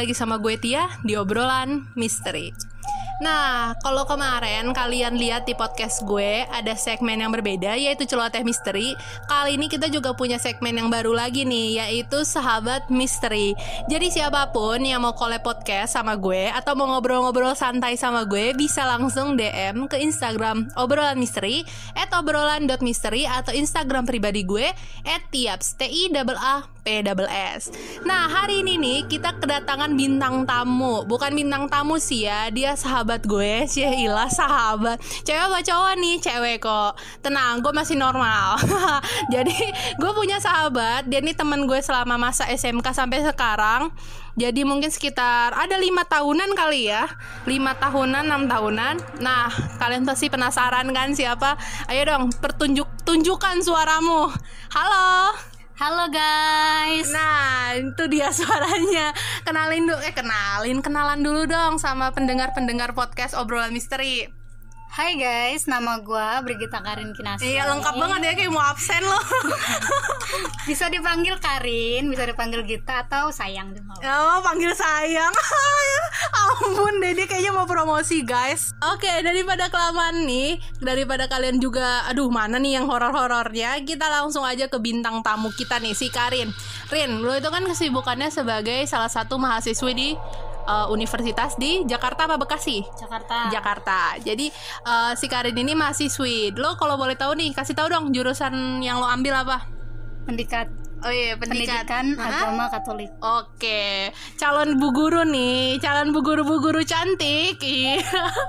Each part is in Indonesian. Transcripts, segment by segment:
lagi sama gue Tia di obrolan misteri. Nah, kalau kemarin kalian lihat di podcast gue ada segmen yang berbeda yaitu celoteh misteri. Kali ini kita juga punya segmen yang baru lagi nih yaitu sahabat misteri. Jadi siapa pun yang mau collab podcast sama gue atau mau ngobrol-ngobrol santai sama gue bisa langsung DM ke Instagram obrolan misteri at obrolan.misteri atau Instagram pribadi gue at tiaps t i a a P double S. Nah hari ini nih kita kedatangan bintang tamu, bukan bintang tamu sih ya, dia sahabat gue, Syahila sahabat. Cewek apa cowok nih? Cewek kok. Tenang, gue masih normal. Jadi gue punya sahabat, dia nih temen gue selama masa SMK sampai sekarang. Jadi mungkin sekitar ada lima tahunan kali ya, lima tahunan, enam tahunan. Nah kalian pasti penasaran kan siapa? Ayo dong, pertunjuk tunjukkan suaramu. Halo. Halo guys. Nah, itu dia suaranya. Kenalin dulu eh kenalin, kenalan dulu dong sama pendengar-pendengar podcast obrolan misteri. Hai guys, nama gue Brigita Karin Kinasi. Iya, lengkap banget ya kayak mau absen loh. bisa dipanggil Karin, bisa dipanggil Gita atau Sayang juga. Oh, panggil sayang. Ampun deh, dia kayaknya mau promosi, guys. Oke, daripada kelamaan nih, daripada kalian juga aduh, mana nih yang horor-horornya, kita langsung aja ke bintang tamu kita nih, si Karin. Rin, lo itu kan kesibukannya sebagai salah satu mahasiswi di uh, universitas di Jakarta apa Bekasi? Jakarta. Jakarta. Jadi uh, si Karin ini mahasiswi. Lo kalau boleh tahu nih, kasih tahu dong jurusan yang lo ambil apa? Pendikat. Oh iya, pendidikan, pendidikan agama Katolik. Oke, calon bu guru nih, calon bu guru bu guru cantik. Iya.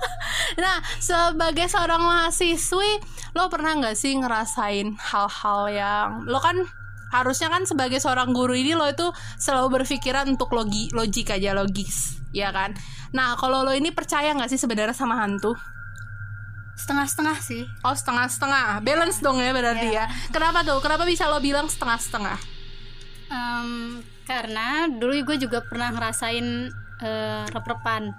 nah, sebagai seorang mahasiswi, lo pernah nggak sih ngerasain hal-hal yang lo kan harusnya kan sebagai seorang guru ini lo itu selalu berpikiran untuk logi logik aja logis. Ya kan? Nah kalau lo ini percaya nggak sih sebenarnya sama hantu? Setengah-setengah sih. Oh setengah-setengah. Balance dong ya berarti yeah. ya. Kenapa tuh? Kenapa bisa lo bilang setengah-setengah? Um, karena dulu gue juga pernah ngerasain uh, rep-repan.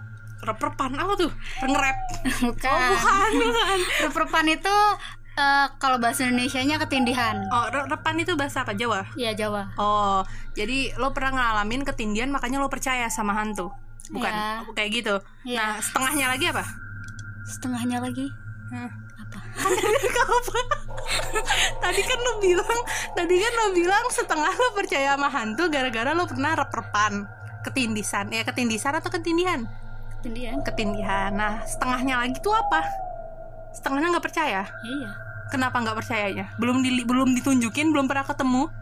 Rep-repan? Apa tuh? Ngerep? Bukan. Oh, bukan bukan. Rep-repan itu Uh, kalau bahasa Indonesia-nya ketindihan. Oh, repan itu bahasa apa? Jawa? Iya, Jawa. Oh, jadi lo pernah ngalamin ketindihan makanya lo percaya sama hantu. Bukan ya. kayak gitu. Ya. Nah, setengahnya lagi apa? Setengahnya lagi? Hmm. Apa? apa? tadi kan lo bilang, tadi kan lo bilang setengah lo percaya sama hantu gara-gara lo pernah rep-repan ketindisan. Ya, ketindisan atau ketindihan? Ketindihan. Ketindihan. Nah, setengahnya lagi tuh apa? Setengahnya nggak percaya? Iya. Kenapa nggak percayanya? Belum di, belum ditunjukin belum pernah ketemu?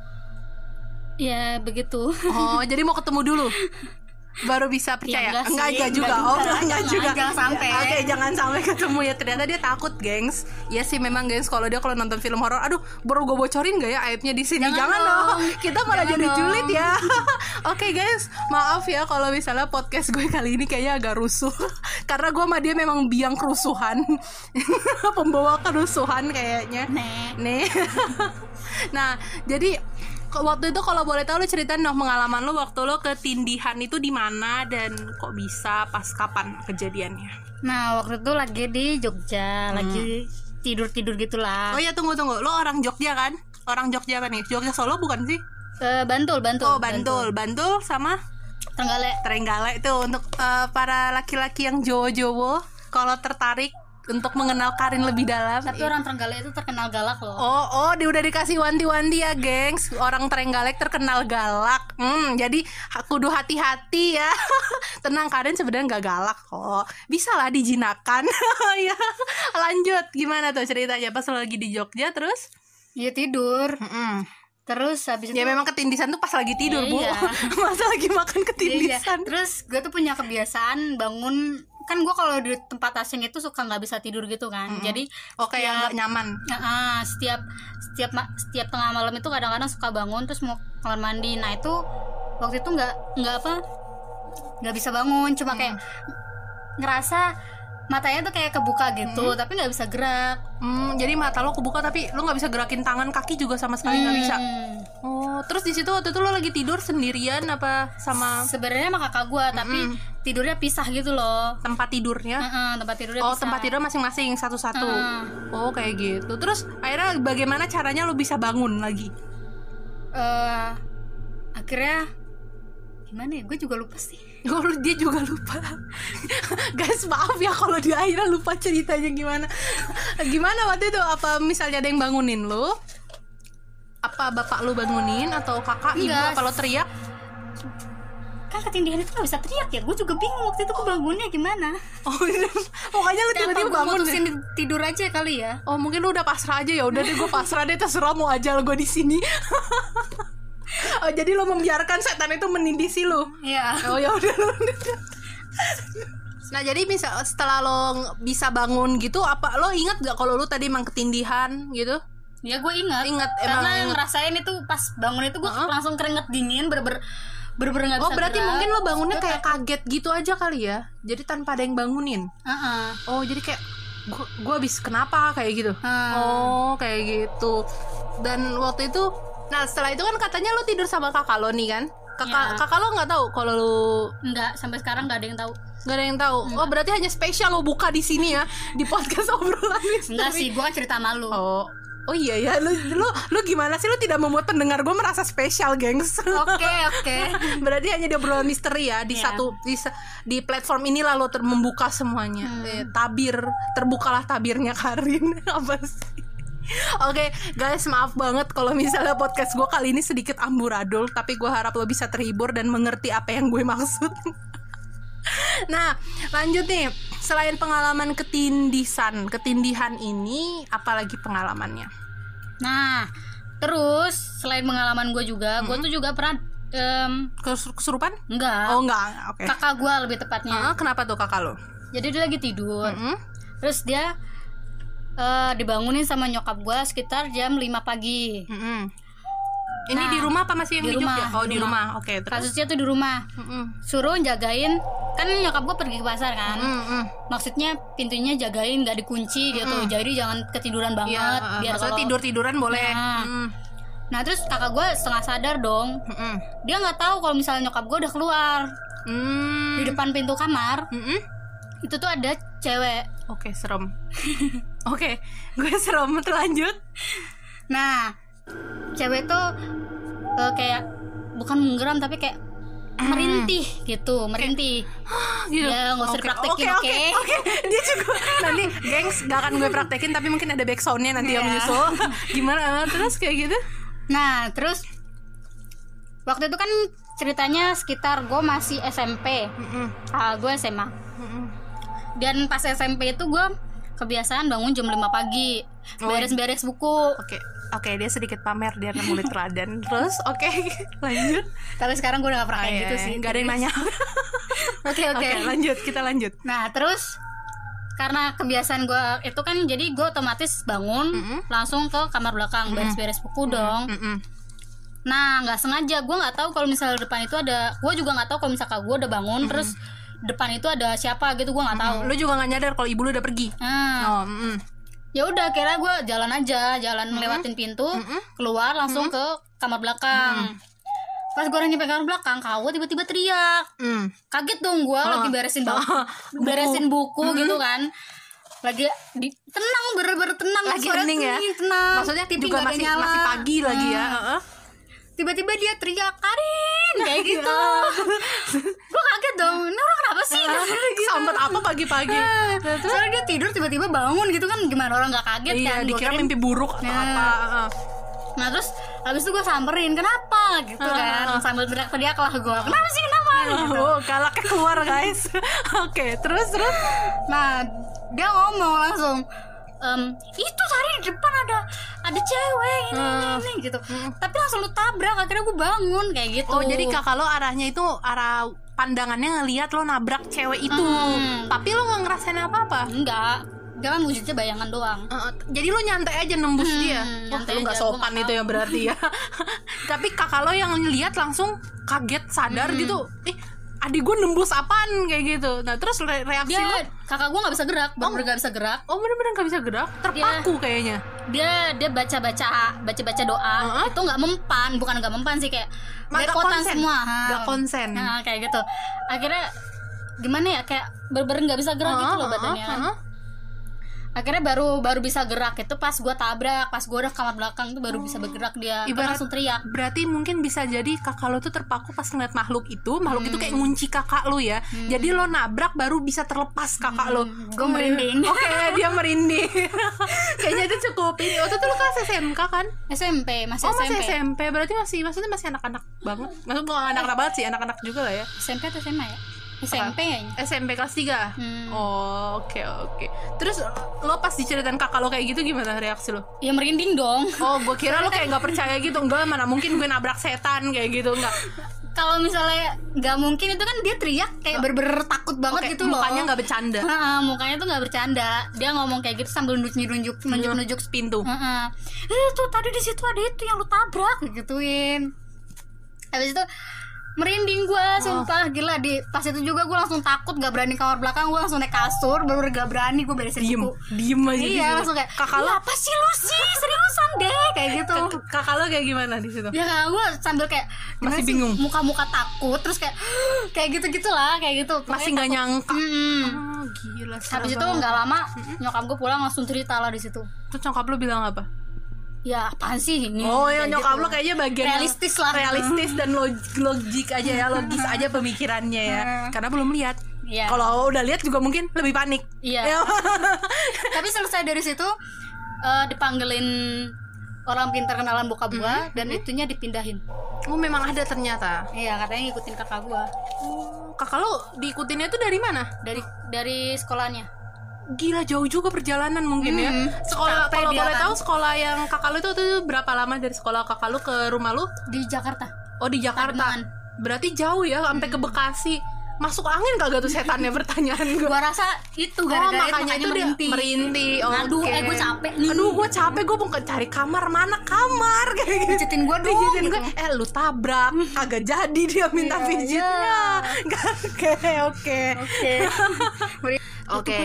Ya begitu. Oh jadi mau ketemu dulu baru bisa percaya? Ya, enggak, enggak juga. enggak, oh enggak, enggak juga. jangan sampai. Oke okay, jangan sampai ketemu ya. Ternyata dia takut gengs. Ya sih memang gengs. Kalau dia kalau nonton film horor aduh baru gue bocorin gak ya aibnya di sini? Jangan, jangan dong. dong. Kita malah jangan jadi dong. julid ya. Oke okay, guys maaf ya kalau misalnya podcast gue kali ini kayaknya agak rusuh. Karena gue sama dia memang biang kerusuhan. Pembawa kerusuhan kayaknya. Nih nah jadi waktu itu kalau boleh tahu lo ceritain dong pengalaman lo waktu lo ketindihan itu di mana dan kok bisa pas kapan kejadiannya? Nah waktu itu lagi di Jogja, hmm. lagi tidur tidur gitulah. Oh ya tunggu tunggu, lo orang Jogja kan? Orang Jogja apa nih? Jogja Solo bukan sih? Uh, Bantul, Bantul. Oh Bantul, Bantul, Bantul sama Trenggalek. Trenggalek itu untuk uh, para laki-laki yang Jowo-Jowo kalau tertarik untuk mengenal Karin lebih dalam. Tapi orang Trenggalek itu terkenal galak loh. Oh, oh, dia udah dikasih wanti-wanti ya, gengs. Orang Trenggalek terkenal galak. Hmm, jadi kudu hati-hati ya. Tenang, Karin sebenarnya nggak galak kok. Bisa lah dijinakan. ya. Lanjut, gimana tuh ceritanya pas lagi di Jogja terus? Iya tidur. Mm -mm. Terus habis ya itu Ya memang ketindisan tuh pas lagi tidur, iya. Bu. Masa lagi makan ketindisan. Iya. Terus gue tuh punya kebiasaan bangun kan gue kalau di tempat asing itu suka nggak bisa tidur gitu kan. Mm -hmm. jadi oke okay, yang nyaman. Uh, setiap setiap setiap tengah malam itu kadang-kadang suka bangun terus mau kamar mandi. Nah itu waktu itu nggak nggak apa nggak bisa bangun. Cuma kayak ngerasa matanya tuh kayak kebuka gitu hmm. tapi nggak bisa gerak hmm, jadi mata lo kebuka tapi lo nggak bisa gerakin tangan kaki juga sama sekali nggak hmm. bisa oh terus di situ waktu itu lo lagi tidur sendirian apa sama sebenarnya sama kakak gue hmm. tapi tidurnya pisah gitu loh tempat tidurnya uh -uh, tempat tidurnya oh pisah. tempat tidur masing-masing satu-satu uh. oh kayak gitu terus akhirnya bagaimana caranya lo bisa bangun lagi uh, akhirnya gimana ya gue juga lupa sih Oh, dia juga lupa. Guys maaf ya kalau dia akhirnya lupa ceritanya gimana. Gimana waktu itu? Apa misalnya ada yang bangunin lu? Apa bapak lu bangunin Atau kakak ibu? Enggak. Apa lo teriak? Kan ketindihan itu gak bisa teriak ya. Gue juga bingung waktu itu gue bangunnya gimana. Oh. Pokoknya lu tiba-tiba gue bangun mutusin deh. tidur aja kali ya. Oh mungkin lu udah pasrah aja. Ya udah deh gue pasrah deh terserah mau aja gue di sini. oh jadi lo membiarkan setan itu menindisi lu. Iya Oh ya udah lu. Nah jadi misal setelah lo bisa bangun gitu apa lo ingat gak kalau lo tadi emang ketindihan gitu? Ya gue ingat Ingat, emang Karena ingat. ngerasain itu pas bangun itu gue Heeh. langsung keringet dingin Bener-bener Bener-bener gak Oh bisa berarti gerak. mungkin lo bangunnya kayak kaget gitu aja kali ya? Jadi tanpa ada yang bangunin. Heeh. Oh jadi kayak gua, gua habis kenapa kayak gitu? Hmm. Oh kayak gitu. Dan waktu itu, nah setelah itu kan katanya lo tidur sama kakak lo nih kan? Kakak Iya. kakak lo nggak tahu kalau lo Enggak, sampai sekarang gak ada yang tahu nggak ada yang tahu. Oh berarti hanya spesial lo buka di sini ya di podcast obrolan misteri. Enggak sih, gue kan cerita malu Oh. Oh iya ya, lu, lu, lu gimana sih lu tidak membuat pendengar gue merasa spesial, gengs? Oke, oke Berarti hanya di obrolan misteri ya di Iya. satu di, di platform inilah lo ter, membuka semuanya. Hmm. Eh, tabir terbukalah tabirnya Karin apa sih? Oke guys maaf banget kalau misalnya podcast gue kali ini sedikit amburadul Tapi gue harap lo bisa terhibur dan mengerti apa yang gue maksud Nah lanjut nih Selain pengalaman ketindisan Ketindihan ini Apalagi pengalamannya Nah, terus selain pengalaman gue juga, gue tuh juga pernah Kes- Kesurupan? enggak, Oh enggak oke kakak gue lebih tepatnya. Ah, Kenapa tuh kakak lo? Jadi dia lagi tidur, Mm-mm. terus dia eh, dibangunin sama nyokap gue sekitar jam 5 pagi. Mm-mm. Ini Nah, di rumah apa masih yang di di, Jogja? rumah, Oh di rumah. rumah. Oke terus. Kasusnya tuh di rumah, Mm-mm. suruh jagain. Kan nyokap gue pergi ke pasar kan, Mm-mm. maksudnya pintunya jagain gak dikunci gitu. Jadi jangan ketiduran banget, Iya, uh, biar kalau tidur tiduran boleh. Nah. Mm. Nah terus kakak gue setengah sadar dong, Mm-mm. dia nggak tahu kalau misalnya nyokap gue udah keluar Mm. di depan pintu kamar Mm-mm. Itu tuh ada cewek Oke serem. Oke, gue serem. Lanjut. nah cewek tuh eh, kayak bukan menggeram tapi kayak merintih gitu merintih Gitu. Ya, nggak usah Oke, dipraktekin, Oke oke? oke. Oke. Dia juga nanti, gengs, gak akan gue praktekin tapi mungkin ada backsoundnya nanti yang Iya. menyusul. Gimana? Eh, Terus kayak gitu? nah terus waktu itu kan ceritanya sekitar gue masih SMP Mm-mm. ah gue SMA Mm-mm. Dan pas SMP itu gue kebiasaan bangun jam 5 pagi Oh, beres-beres buku Oke. Oke, dia sedikit pamer dia murid teladan. Terus, oke, lanjut. tapi sekarang gue udah gak pernah kayak Iya, gitu sih Gak ada yang nanya. oke oke lanjut. Kita lanjut. Nah terus karena kebiasaan gue itu kan jadi gue otomatis bangun Mm-mm. langsung ke kamar belakang beres-beres buku dong. Mm-mm. Nah nggak sengaja gue nggak tahu kalau misalnya depan itu ada gue juga nggak tahu kalau misalkan gue udah bangun terus depan itu ada siapa gitu gue nggak tahu. Lu juga gak nyadar kalau ibu lu udah pergi. Nah Oh, mm. ya udah kira gue jalan aja jalan ngelewatin pintu keluar langsung ke kamar belakang. Pas gue nyampe kamar belakang, kau tiba-tiba teriak. Mm. kaget dong gue lagi beresin buku, beresin buku gitu kan lagi di, tenang bener-bener tenang Lagi hening ya? tenang Maksudnya TV juga nggak masih nyala. masih pagi lagi ya. Hmm. Heeh. Tiba-tiba dia teriak Karin kayak gitu gue kaget dong ini orang kenapa sih gitu. Sambet apa pagi-pagi? soalnya dia tidur tiba-tiba bangun gitu kan gimana orang nggak kaget Iya, kan dikira mimpi buruk atau Nah. apa. nah terus habis itu gue samperin kenapa gitu kan sambil teriak-teriak lah gue kenapa sih kenapa gitu. Oh, galaknya keluar guys. Oke, terus terus. Nah, dia ngomong langsung, "Em, itu tadi di depan ada ada cewek ini, ini, ini," gitu. Tapi langsung lu tabrak, akhirnya gue bangun kayak gitu. Oh, jadi kakak lo arahnya itu arah pandangannya ngelihat lo nabrak cewek itu. Hmm. Tapi lo nggak ngerasain apa-apa. enggak, dia kan wujudnya bayangan doang. Heeh, jadi lo nyantai aja nembus Hmm, dia. Wah, lo gua sopan itu ya berarti ya. Tapi kakak lo yang lihat langsung kaget sadar Hmm. gitu. Eh, adik gue nembus apaan kayak gitu. Nah, terus re- reaksi Dia lo kakak gue nggak bisa gerak, bener nggak bisa gerak. Oh bener-bener gak bisa gerak Terpaku kayaknya Dia dia baca baca baca baca doa Heeh. itu nggak mempan, bukan nggak mempan sih kayak Nggak konsen. semua. Nggak konsen. Nah, kayak gitu. Akhirnya gimana ya kayak bener-bener nggak bisa gerak gitu loh badannya. heeh, heeh. Akhirnya baru baru bisa gerak itu pas gue tabrak pas gue udah kamar belakang tuh baru bisa bergerak dia. Ibarat- langsung teriak. Berarti mungkin bisa jadi kakak lo tuh terpaku pas ngeliat makhluk itu. Makhluk itu kayak ngunci kakak lo ya. Jadi lo nabrak baru bisa terlepas kakak lo. Gue merinding. Oke dia merinding. Kayaknya itu cukup ini. Waktu itu lo kelas SMK kan? SMP masih Oh masih SMP SMP Berarti masih Maksudnya masih anak-anak banget. Maksudnya bukan anak-anak banget sih Anak-anak juga lah ya. SMP atau SMA ya SMP kayaknya. SMP kelas 3 Hmm. Oh oke oke. Terus lo pas diceritain kakak lo kayak gitu gimana reaksi lo? ya merinding dong. Oh gue kira lo kayak nggak percaya gitu. Enggak mana mungkin gue nabrak setan kayak gitu Enggak. Kalau misalnya nggak mungkin itu kan dia teriak kayak berber takut banget Oke, gitu loh. mukanya nggak bercanda. Heeh, mukanya tuh nggak bercanda. Dia ngomong kayak gitu sambil nunjuk nunjuk nunjuk nunjuk pintu. Heeh. Eh tuh tadi di situ ada itu yang lu tabrak gituin. Habis itu merinding gua sumpah. Gila di pas itu juga gua langsung takut gak berani kamar belakang. Gua langsung naik kasur baru gak berani gua beresin diem buku. diem aja iya situ. langsung kayak kakak lo "Ih, apa sih lu sih? Seriusan deh kayak gitu. Kak- kakak lo kayak gimana di situ? Ya kan gue sambil kayak Masih sih, bingung. muka-muka takut terus kayak kayak gitu gitulah kayak gitu. Masih nggak nyangka? Mm-mm. oh gila habis itu nggak lama nyokap gue pulang langsung cerita lah di situ. Terus nyokap lo bilang apa ya apaan sih ini oh ya nyokap gitu. lo kayaknya bagian realistis lah realistis dan log- logik aja ya logis aja pemikirannya ya karena belum lihat Iya. kalau udah lihat juga mungkin lebih panik Iya. Ya. Tapi selesai dari situ eh, dipanggilin orang pintar kenalan bokap gua dan itunya dipindahin. oh memang ada ternyata Iya, katanya ngikutin kakak gua oh, kakak lo diikutinnya tuh dari mana dari dari sekolahnya. Gila jauh juga perjalanan mungkin ya Hmm, sekolah capek kalau boleh kan. tahu sekolah yang kakak lo itu tuh berapa lama dari sekolah kakak lo ke rumah lo Di Jakarta. oh di Jakarta Pademangan. berarti jauh ya sampai ke Bekasi masuk angin kagak tuh setannya pertanyaan gue Gua rasa itu Oh gara-gara makanya itu dia merintih. merintih oh, Aduh, oke. eh gue capek nih. Aduh gue capek gue mau cari kamar Mana kamar Kayak gitu Pijitin gua dong, Pijitin gitu. gue Eh lu tabrak Kagak jadi dia minta Iya, pijitnya Oke oke Oke. Oke.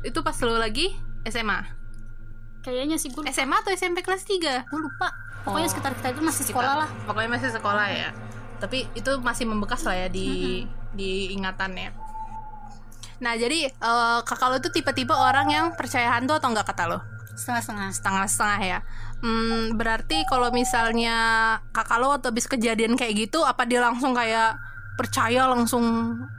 Itu pas lu lagi SMA Kayaknya sih gue SMA atau SMP kelas 3 gue lupa. Pokoknya Oh. sekitar kita itu masih sekolah lah. Pokoknya masih sekolah ya Tapi itu masih membekas lah ya di di ingatannya Nah jadi eh, kakak lo tuh tipe-tipe orang yang percaya hantu atau enggak kata lo? Setengah-setengah. setengah-setengah ya. Hmm, berarti kalau misalnya kakak lo atau habis kejadian kayak gitu, apa dia langsung kayak percaya langsung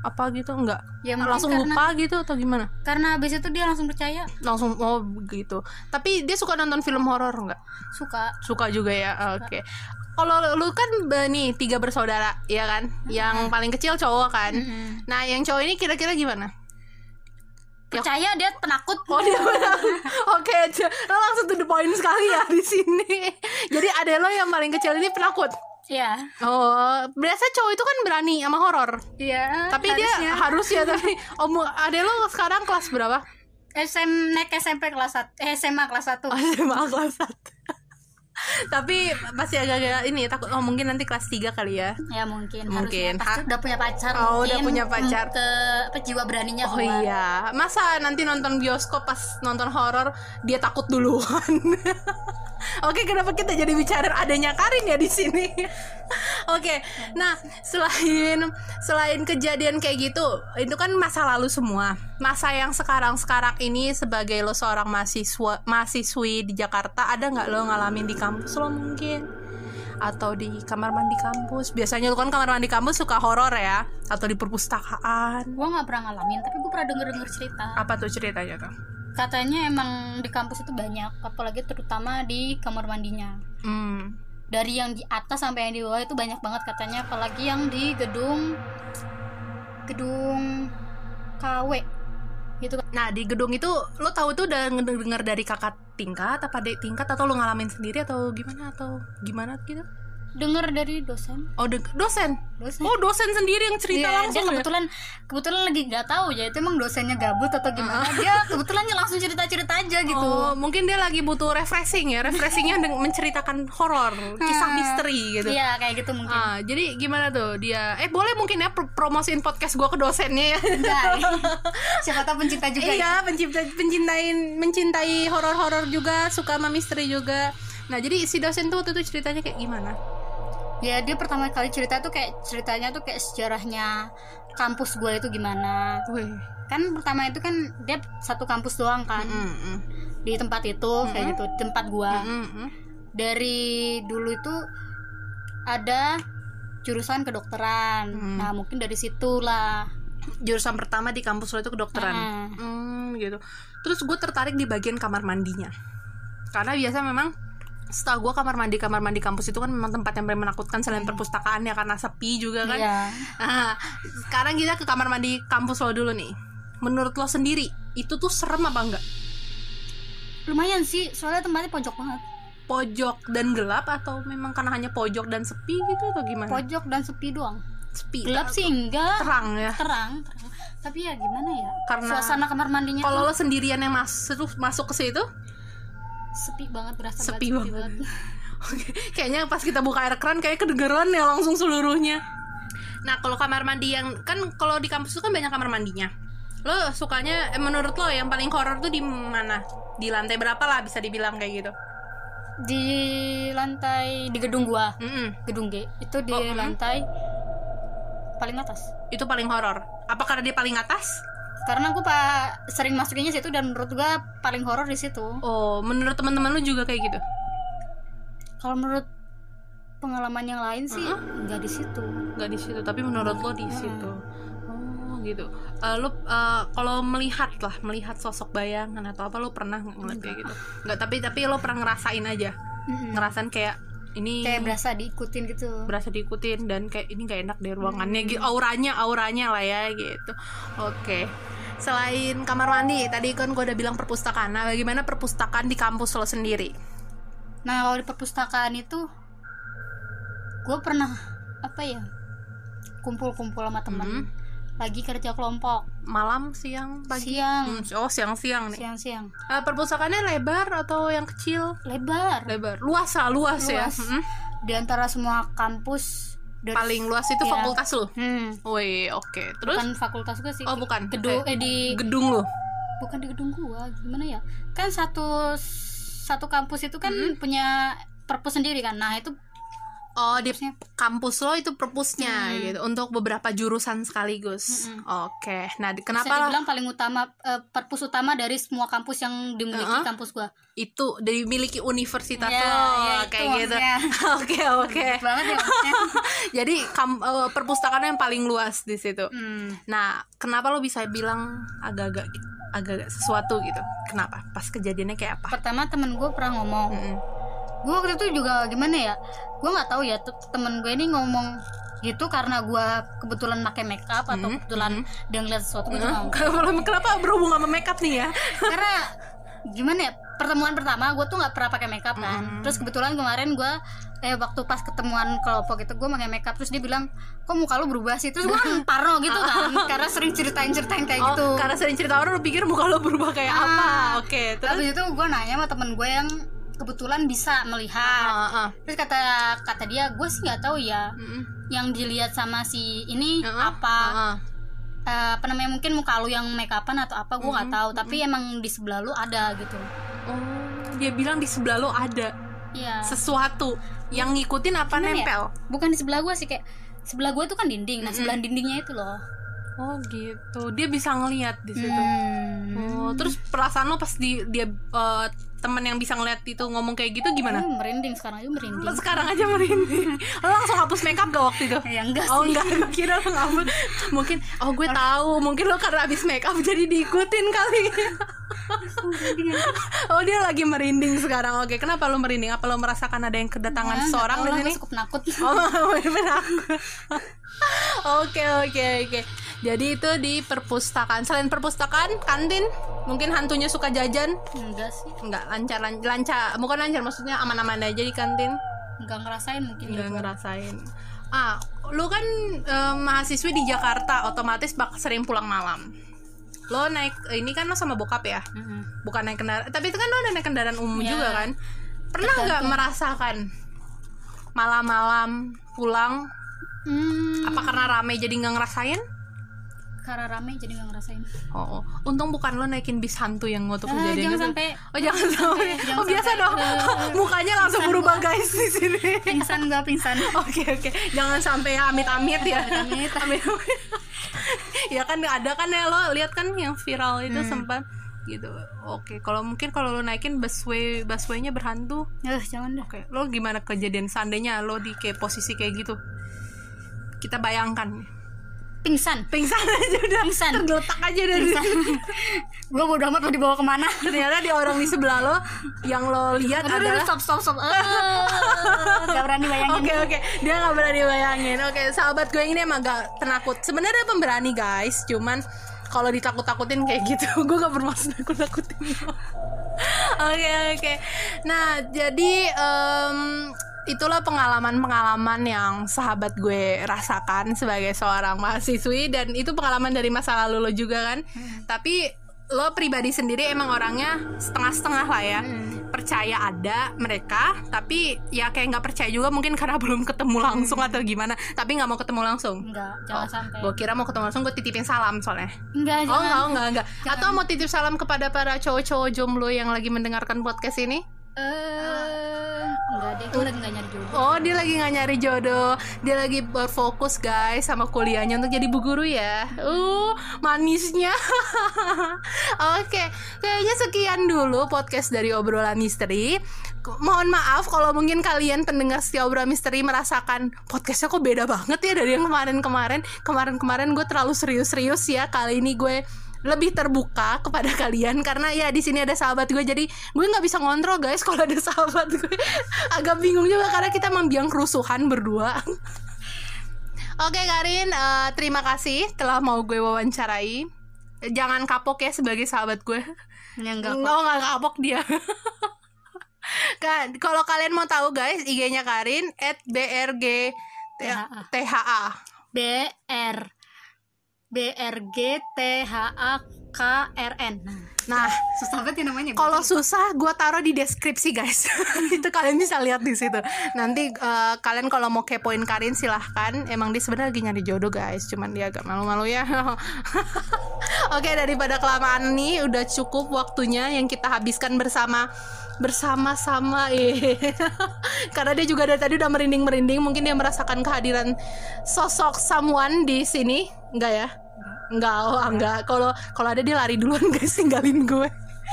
apa gitu enggak? Ya, langsung karena- lupa gitu atau gimana? Karena abis itu dia langsung percaya. Langsung oh begitu. Tapi dia suka nonton film horor enggak? Suka. Suka juga ya. Oke. Kalau lu kan nih tiga bersaudara, ya kan? Yang paling kecil cowok kan. Mm-mm. Nah, yang cowok ini kira-kira gimana? Ya- Percaya dia penakut. Oh dia. Oke, c- lo langsung to the point sekali ya di sini. Jadi ada lo yang paling kecil ini penakut. Iya. Oh, biasa cowok itu kan berani sama horor. Iya. Tapi dia harus ya tapi om ada lo sekarang kelas berapa? SM naik SMP kelas 1 eh, SMA kelas 1 Oh, SMA kelas 1. tapi masih agak-agak ini takut oh mungkin nanti kelas 3 kali ya. ya mungkin Mungkin. harusnya pasti udah punya pacar Oh, udah mungkin. punya pacar. Ke apa jiwa beraninya Oh keluar. iya, masa nanti nonton bioskop pas nonton horor dia takut duluan? Oke, kenapa kita jadi bicara adanya Karin ya di sini? Oke, nah selain selain kejadian kayak gitu, itu kan masa lalu semua. Masa yang sekarang sekarang ini sebagai lo seorang mahasiswa mahasiswi di Jakarta, ada nggak lo ngalamin di kampus lo mungkin? Atau di kamar mandi kampus? Biasanya lo kan kamar mandi kampus suka horor ya? Atau di perpustakaan? gue nggak pernah ngalamin tapi gue pernah denger denger cerita Apa tuh ceritanya tuh? Katanya emang di kampus itu banyak apalagi terutama di kamar mandinya Hmm. dari yang di atas sampai yang di bawah itu banyak banget katanya apalagi yang di gedung gedung KW gitu kan Nah di gedung itu lo tahu tuh udah ngedenger dari kakak tingkat apa adik tingkat atau lo ngalamin sendiri atau gimana atau gimana gitu? Denger dari dosen Oh de- dosen. dosen Oh dosen sendiri yang cerita Iya, langsung dia ya? kebetulan kebetulan lagi nggak tahu ya itu emang dosennya gabut atau gimana dia kebetulan langsung cerita cerita aja gitu Oh mungkin dia lagi butuh refreshing ya, refreshingnya menceritakan horor, kisah Hmm. misteri gitu. iya kayak gitu mungkin Ah, jadi gimana tuh dia? Eh boleh mungkin ya pro- promosiin podcast gua ke dosennya ya? Enggak. siapa tahu pencinta juga ya. iya, pencipta pencintain mencintai horor-horor juga, suka sama misteri juga. Nah, jadi si dosen tuh waktu itu ceritanya kayak gimana? Ya dia pertama kali cerita tuh kayak ceritanya tuh kayak sejarahnya kampus gue itu gimana Wih. kan pertama itu kan dia satu kampus doang kan Mm, mm. di tempat itu kayak gitu di tempat gua Mm, mm. dari dulu itu ada jurusan kedokteran Hmm. nah mungkin dari situlah jurusan pertama di kampus lo itu kedokteran Ah. Hmm, gitu. Terus gue tertarik di bagian kamar mandinya. Karena biasa memang setahu gue kamar mandi kamar mandi kampus itu kan memang tempat yang paling menakutkan selain perpustakaan ya karena sepi juga kan. Iya. Nah, sekarang kita ke kamar mandi kampus lo dulu nih. Menurut lo sendiri itu tuh serem apa enggak? lumayan sih soalnya tempatnya pojok banget Pojok dan gelap atau memang karena hanya pojok dan sepi gitu atau gimana? pojok dan sepi doang sepi. gelap sih enggak terang ya. terang, terang. tapi ya gimana ya Karena suasana kamar mandinya Kalau tuh lo sendirian yang masuk masuk ke situ, sepi banget berasa Sepi banget, banget. kayaknya pas kita buka air keran kayak kedengeran ya langsung seluruhnya. Nah kalau kamar mandi yang kan kalau di kampus itu kan banyak kamar mandinya. Lo sukanya eh, menurut lo yang paling horor tuh di mana? Di lantai berapa lah bisa dibilang kayak gitu? di lantai di gedung gua Mm-mm. gedung G itu di Oh, mm. lantai paling atas Itu paling horor. Apa karena dia paling atas? Karena gue pak sering masukinnya situ dan menurut gua paling horor di situ Oh menurut teman-teman lo juga kayak gitu? kalau menurut pengalaman yang lain sih nggak di situ Gak di situ, tapi menurut lo di Hmm. situ. Oh gitu. Eh, lo eh, kalau melihat lah, melihat sosok bayangan atau apa lo pernah nggak ngeliat kayak gitu? Nggak, tapi tapi lo pernah ngerasain aja, Mm-mm. ngerasain kayak ini kayak berasa diikutin gitu. Berasa diikutin dan kayak ini gak enak deh ruangannya gitu. Auranya auranya lah ya gitu. Oke. Selain kamar mandi tadi kan gue udah bilang perpustakaan. Nah bagaimana perpustakaan di kampus lo sendiri? Nah kalau di perpustakaan itu gue pernah apa ya kumpul-kumpul sama teman Mhm. Lagi kerja kelompok malam siang pagi siang Hmm, oh siang siang nih siang-siang Eh, perpustakaannya lebar atau yang kecil lebar lebar luas lah luas, ya Luas. Mm-mm. di antara semua kampus dari paling luas itu Iya. fakultas lo hmm, oke. Terus? bukan fakultas gue sih oh, bukan. gedung Eh, eh di gedung lo. bukan di gedung gua gimana ya kan satu satu kampus itu kan Mm-hmm. punya perpus sendiri kan nah itu Oh, di kampus lo itu perpusnya Hmm. gitu untuk beberapa jurusan sekaligus. Mm-mm. Oke. Nah, bisa kenapa dibilang paling utama eh, perpus utama dari semua kampus yang dimiliki Uh-uh. kampus gua itu dimiliki universitas Ya, lo itu kayak gitu. maksudnya. Oke, oke. banget ya. Jadi kam- eh, perpustakaan yang paling luas di situ. Hmm. Nah, kenapa lo bisa bilang agak-agak agak sesuatu gitu? Kenapa? Pas kejadiannya kayak apa? pertama temen gue pernah ngomong Mm-mm. Gue waktu itu juga gimana ya gue nggak tahu ya te- temen gue ini ngomong gitu karena gue kebetulan pakai makeup atau Mhm, kebetulan dia ngeliat sesuatu gue nggak Kenapa, berhubungan sama makeup nih ya? karena gimana ya pertemuan pertama gue tuh nggak pernah pakai makeup kan Mm. terus kebetulan kemarin gue eh waktu pas ketemuan kelompok itu gue pakai makeup terus dia bilang kok muka lu berubah sih terus gue kan parno gitu kan karena sering ceritain ceritain kayak Oh, gitu karena sering cerita orang lo pikir muka lo berubah kayak Ah. apa? Oke, terus habis itu gue nanya sama temen gue yang kebetulan bisa melihat Ah, ah. terus kata kata dia gue sih nggak tahu ya Mm-mm. yang dilihat sama si ini Ah, apa ah, ah. Eh, apa namanya mungkin muka lu yang make upan atau apa gue nggak Mhm, tahu tapi emang di sebelah lu ada gitu Oh, dia bilang di sebelah lo ada iya sesuatu yang ngikutin apa Gimana ya? nempel. bukan di sebelah gue sih kayak sebelah gue itu kan dinding nah sebelah dindingnya itu loh Oh, gitu. Dia bisa ngelihat di situ. Hmm. Oh, terus perasaan lo pas di dia eh, teman yang bisa ngeliat itu ngomong kayak gitu gimana? Hmm, merinding sekarang aja merinding Sekarang aja merinding. Lo langsung hapus makeup gak waktu itu? ya enggak Oh sih enggak, gue kira lo ngapus Mungkin, oh gue tahu Mungkin lo karena habis makeup jadi diikutin kali Oh dia lagi merinding sekarang Oke, kenapa lo merinding? Apa lo merasakan ada yang kedatangan Nah, seorang di sini? cukup nakut Oh, bener aku. Oke, oke, oke. Jadi itu di perpustakaan. Selain perpustakaan, kantin, mungkin hantunya suka jajan. enggak sih Enggak lancar, lancar, lancar. Bukan lancar, maksudnya aman-aman aja di kantin. enggak ngerasain mungkin Enggak ya. ngerasain. Ah, lu kan eh, mahasiswi di Jakarta, otomatis bak sering pulang malam. Lo naik ini kan lo sama bokap ya? Mm-mm. Bukan naik kendaraan, tapi itu kan lo udah naik kendaraan umum Iya. juga kan? Pernah nggak merasakan malam-malam pulang Hmm, apa karena rame jadi nggak ngerasain karena rame jadi nggak ngerasain Oh, oh. untung bukan lo naikin bis hantu yang waktu Ah, kejadian jangan sampai Oh jangan sampai. jangan Oh biasa sampai. dong. Eh, Mukanya langsung berubah gua. guys di sini. pingsan gak pingsan Oke oke, jangan sampai ya amit-amit ya. Amit-amit. Amit-amit. ya kan ada kan ya lo lihat kan yang viral itu Hmm. sempat gitu. Oke, kalau mungkin kalau lo naikin busway busway-nya berhantu, eh jangan deh oke. Lo gimana kejadian seandainya lo di kayak posisi kayak gitu? Kita bayangkan pingsan pingsan aja udah Pingsan. tergeletak aja dari gue bodo amat mau dibawa ke mana ternyata di orang di sebelah lo yang lo lihat Aduh, adalah stop stop stop Eh, gak berani bayangin Oke oke, dia nggak berani bayangin. Oke, sahabat gue ini emang agak penakut. Sebenarnya pemberani guys, cuman kalau ditakut-takutin kayak gitu, gue gak bermaksud nakut-nakutin. lo. Oke oke. Nah jadi em, itulah pengalaman-pengalaman yang sahabat gue rasakan sebagai seorang mahasiswi. Dan itu pengalaman dari masa lalu lo juga kan. Tapi lo pribadi sendiri emang orangnya setengah-setengah lah ya. Percaya ada mereka tapi ya kayak nggak percaya juga mungkin karena belum ketemu langsung atau gimana. Tapi nggak mau ketemu langsung. Enggak jangan sampai. gue kira mau ketemu langsung gue titipin salam soalnya. Enggak oh enggak enggak enggak Jangan. atau mau titip salam kepada para cowok-cowok jomblo yang lagi mendengarkan podcast ini eh enggak deh gue lagi gak nyari jodoh. Oh dia lagi nggak nyari jodoh. Dia lagi berfokus guys Sama kuliahnya untuk jadi bu guru ya. Uh manisnya. Oke Kayaknya sekian dulu podcast dari obrolan misteri. Mohon maaf kalau mungkin kalian pendengar setia obrolan misteri Merasakan podcastnya kok beda banget ya Dari yang kemarin-kemarin. Kemarin-kemarin gue terlalu serius-serius ya. Kali ini gue lebih terbuka kepada kalian karena ya di sini ada sahabat gue jadi gue nggak bisa ngontrol guys kalau ada sahabat gue. Agak bingung juga karena kita membiang kerusuhan berdua. Oke Karin eh, terima kasih telah mau gue wawancarai. Jangan kapok ya sebagai sahabat gue. Enggak kok Oh nggak kapok dia. Kan kalau kalian mau tahu guys IG-nya Karin at brg tha B R B R G T H A K R N nah nah susah banget ya namanya Kalau susah, gue taruh di deskripsi guys. itu kalian bisa lihat di situ. Nanti eh, kalian kalau mau kepoin Karin silahkan. Emang dia sebenarnya lagi nyari jodoh guys. Cuman dia agak malu-malu ya. Oke daripada kelamaan nih, udah cukup waktunya yang kita habiskan bersama bersama-sama eh karena dia juga dari tadi udah merinding-merinding mungkin dia merasakan kehadiran sosok someone di sini. Enggak ya? Enggak oh enggak. Kalau kalau ada dia lari duluan guys tinggalin gue.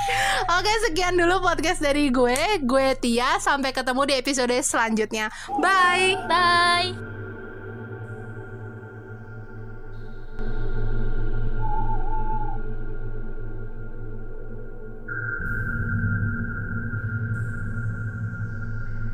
Oke sekian dulu podcast dari gue. Gue Tia Sampai ketemu di episode selanjutnya. Bye. Bye